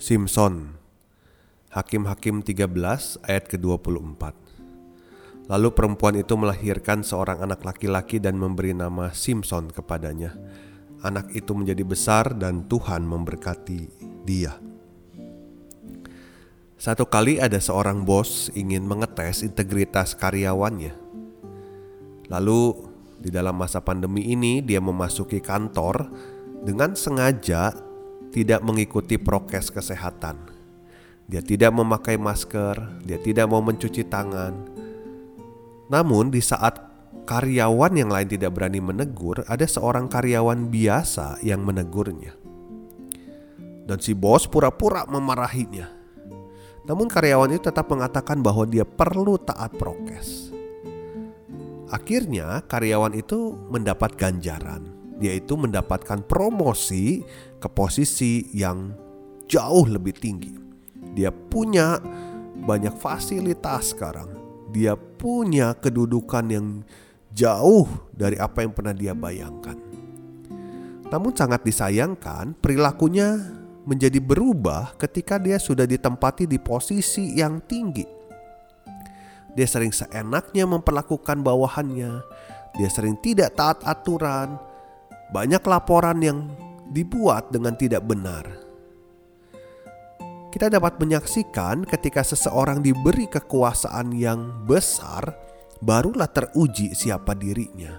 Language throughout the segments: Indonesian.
Simpson Hakim-Hakim 13 ayat ke-24 Lalu perempuan itu melahirkan seorang anak laki-laki dan memberi nama Simpson kepadanya. Anak itu menjadi besar dan Tuhan memberkati dia. Satu kali ada seorang bos ingin mengetes integritas karyawannya. Lalu di dalam masa pandemi ini dia memasuki kantor dengan sengaja tidak mengikuti prokes kesehatan. Dia tidak memakai masker, dia tidak mau mencuci tangan. Namun di saat karyawan yang lain tidak berani menegur, ada seorang karyawan biasa yang menegurnya. Dan si bos pura-pura memarahinya. Namun karyawan itu tetap mengatakan bahwa dia perlu taat prokes. Akhirnya karyawan itu mendapat ganjaran, yaitu mendapatkan promosi ke posisi yang jauh lebih tinggi. Dia punya banyak fasilitas sekarang. Dia punya kedudukan yang jauh dari apa yang pernah dia bayangkan. Namun sangat disayangkan perilakunya menjadi berubah ketika dia sudah ditempati di posisi yang tinggi. Dia sering seenaknya memperlakukan bawahannya, dia sering tidak taat aturan, banyak laporan yang dibuat dengan tidak benar. Kita dapat menyaksikan ketika seseorang diberi kekuasaan yang besar, barulah teruji siapa dirinya.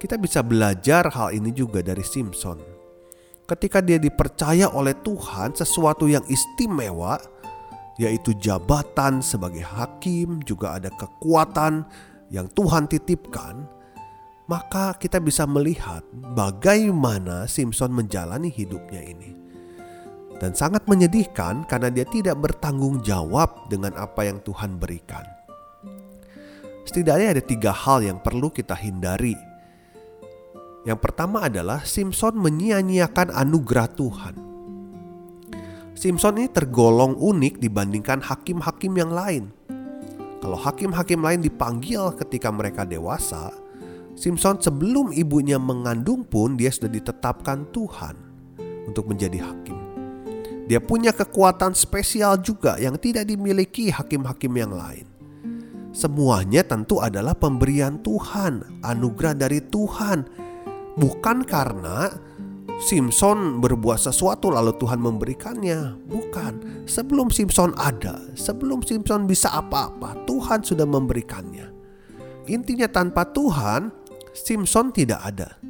Kita bisa belajar hal ini juga dari Simpson ketika dia dipercaya oleh Tuhan sesuatu yang istimewa, yaitu jabatan sebagai hakim, juga ada kekuatan yang Tuhan titipkan, maka kita bisa melihat bagaimana Simpson menjalani hidupnya ini. Dan sangat menyedihkan karena dia tidak bertanggung jawab dengan apa yang Tuhan berikan. Setidaknya ada tiga hal yang perlu kita hindari yang pertama adalah Simpson menyia-nyiakan anugerah Tuhan. Simpson ini tergolong unik dibandingkan hakim-hakim yang lain. Kalau hakim-hakim lain dipanggil ketika mereka dewasa, Simpson sebelum ibunya mengandung pun dia sudah ditetapkan Tuhan untuk menjadi hakim. Dia punya kekuatan spesial juga yang tidak dimiliki hakim-hakim yang lain. Semuanya tentu adalah pemberian Tuhan, anugerah dari Tuhan bukan karena Simpson berbuat sesuatu lalu Tuhan memberikannya. Bukan. Sebelum Simpson ada, sebelum Simpson bisa apa-apa, Tuhan sudah memberikannya. Intinya tanpa Tuhan, Simpson tidak ada.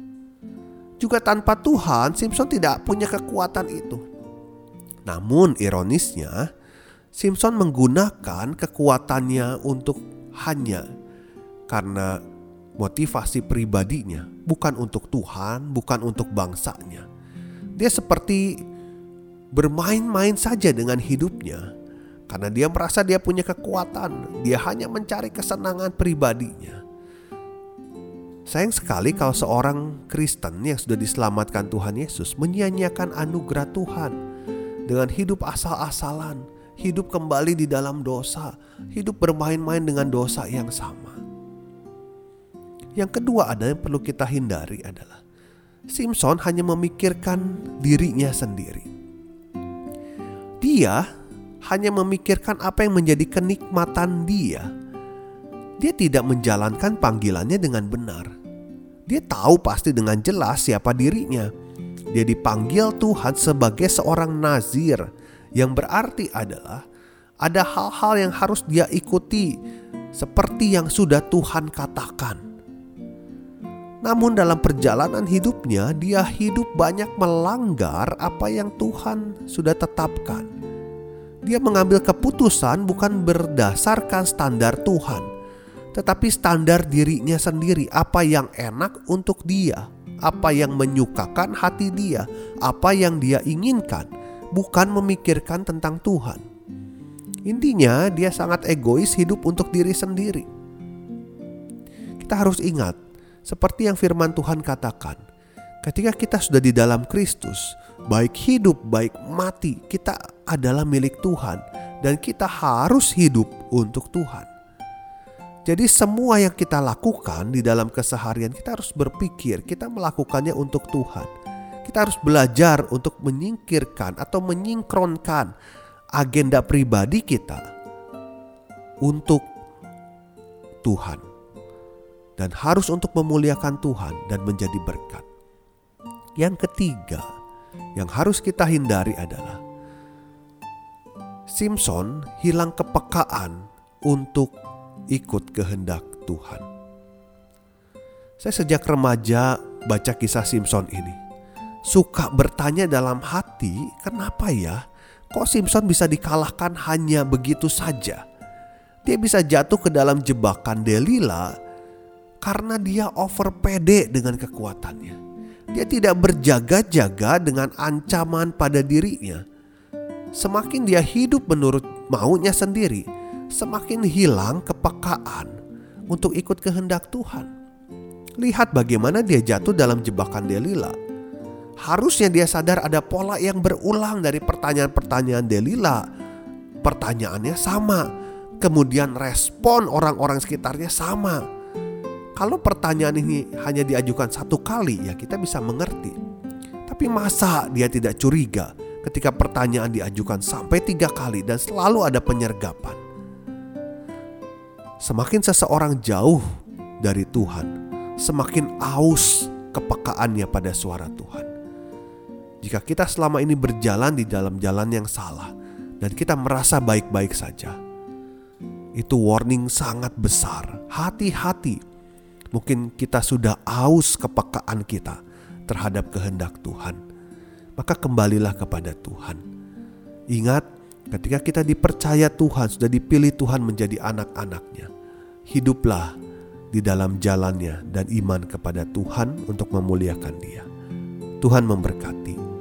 Juga tanpa Tuhan, Simpson tidak punya kekuatan itu. Namun ironisnya, Simpson menggunakan kekuatannya untuk hanya karena motivasi pribadinya, bukan untuk Tuhan, bukan untuk bangsanya. Dia seperti bermain-main saja dengan hidupnya karena dia merasa dia punya kekuatan, dia hanya mencari kesenangan pribadinya. Sayang sekali kalau seorang Kristen yang sudah diselamatkan Tuhan Yesus menyia-nyiakan anugerah Tuhan dengan hidup asal-asalan, hidup kembali di dalam dosa, hidup bermain-main dengan dosa yang sama. Yang kedua ada yang perlu kita hindari adalah Simpson hanya memikirkan dirinya sendiri. Dia hanya memikirkan apa yang menjadi kenikmatan dia. Dia tidak menjalankan panggilannya dengan benar. Dia tahu pasti dengan jelas siapa dirinya. Dia dipanggil Tuhan sebagai seorang nazir yang berarti adalah ada hal-hal yang harus dia ikuti seperti yang sudah Tuhan katakan. Namun dalam perjalanan hidupnya dia hidup banyak melanggar apa yang Tuhan sudah tetapkan. Dia mengambil keputusan bukan berdasarkan standar Tuhan, tetapi standar dirinya sendiri, apa yang enak untuk dia, apa yang menyukakan hati dia, apa yang dia inginkan, bukan memikirkan tentang Tuhan. Intinya, dia sangat egois hidup untuk diri sendiri. Kita harus ingat, seperti yang firman Tuhan katakan, ketika kita sudah di dalam Kristus, baik hidup, baik mati, kita adalah milik Tuhan, dan kita harus hidup untuk Tuhan. Jadi semua yang kita lakukan di dalam keseharian kita harus berpikir kita melakukannya untuk Tuhan. Kita harus belajar untuk menyingkirkan atau menyingkronkan agenda pribadi kita untuk Tuhan. Dan harus untuk memuliakan Tuhan dan menjadi berkat. Yang ketiga yang harus kita hindari adalah Simpson hilang kepekaan untuk ikut kehendak Tuhan. Saya sejak remaja baca kisah Simpson ini. Suka bertanya dalam hati, kenapa ya kok Simpson bisa dikalahkan hanya begitu saja? Dia bisa jatuh ke dalam jebakan Delila karena dia over pede dengan kekuatannya. Dia tidak berjaga-jaga dengan ancaman pada dirinya. Semakin dia hidup menurut maunya sendiri, semakin hilang kepekaan untuk ikut kehendak Tuhan. Lihat bagaimana dia jatuh dalam jebakan Delila. Harusnya dia sadar ada pola yang berulang dari pertanyaan-pertanyaan Delila. Pertanyaannya sama, kemudian respon orang-orang sekitarnya sama. Kalau pertanyaan ini hanya diajukan satu kali, ya kita bisa mengerti. Tapi masa dia tidak curiga ketika pertanyaan diajukan sampai tiga kali dan selalu ada penyergapan? Semakin seseorang jauh dari Tuhan, semakin aus kepekaannya pada suara Tuhan. Jika kita selama ini berjalan di dalam jalan yang salah dan kita merasa baik-baik saja, itu warning sangat besar. Hati-hati, mungkin kita sudah aus kepekaan kita terhadap kehendak Tuhan. Maka kembalilah kepada Tuhan. Ingat, ketika kita dipercaya Tuhan, sudah dipilih Tuhan menjadi anak-anaknya hiduplah di dalam jalannya dan iman kepada Tuhan untuk memuliakan Dia. Tuhan memberkati.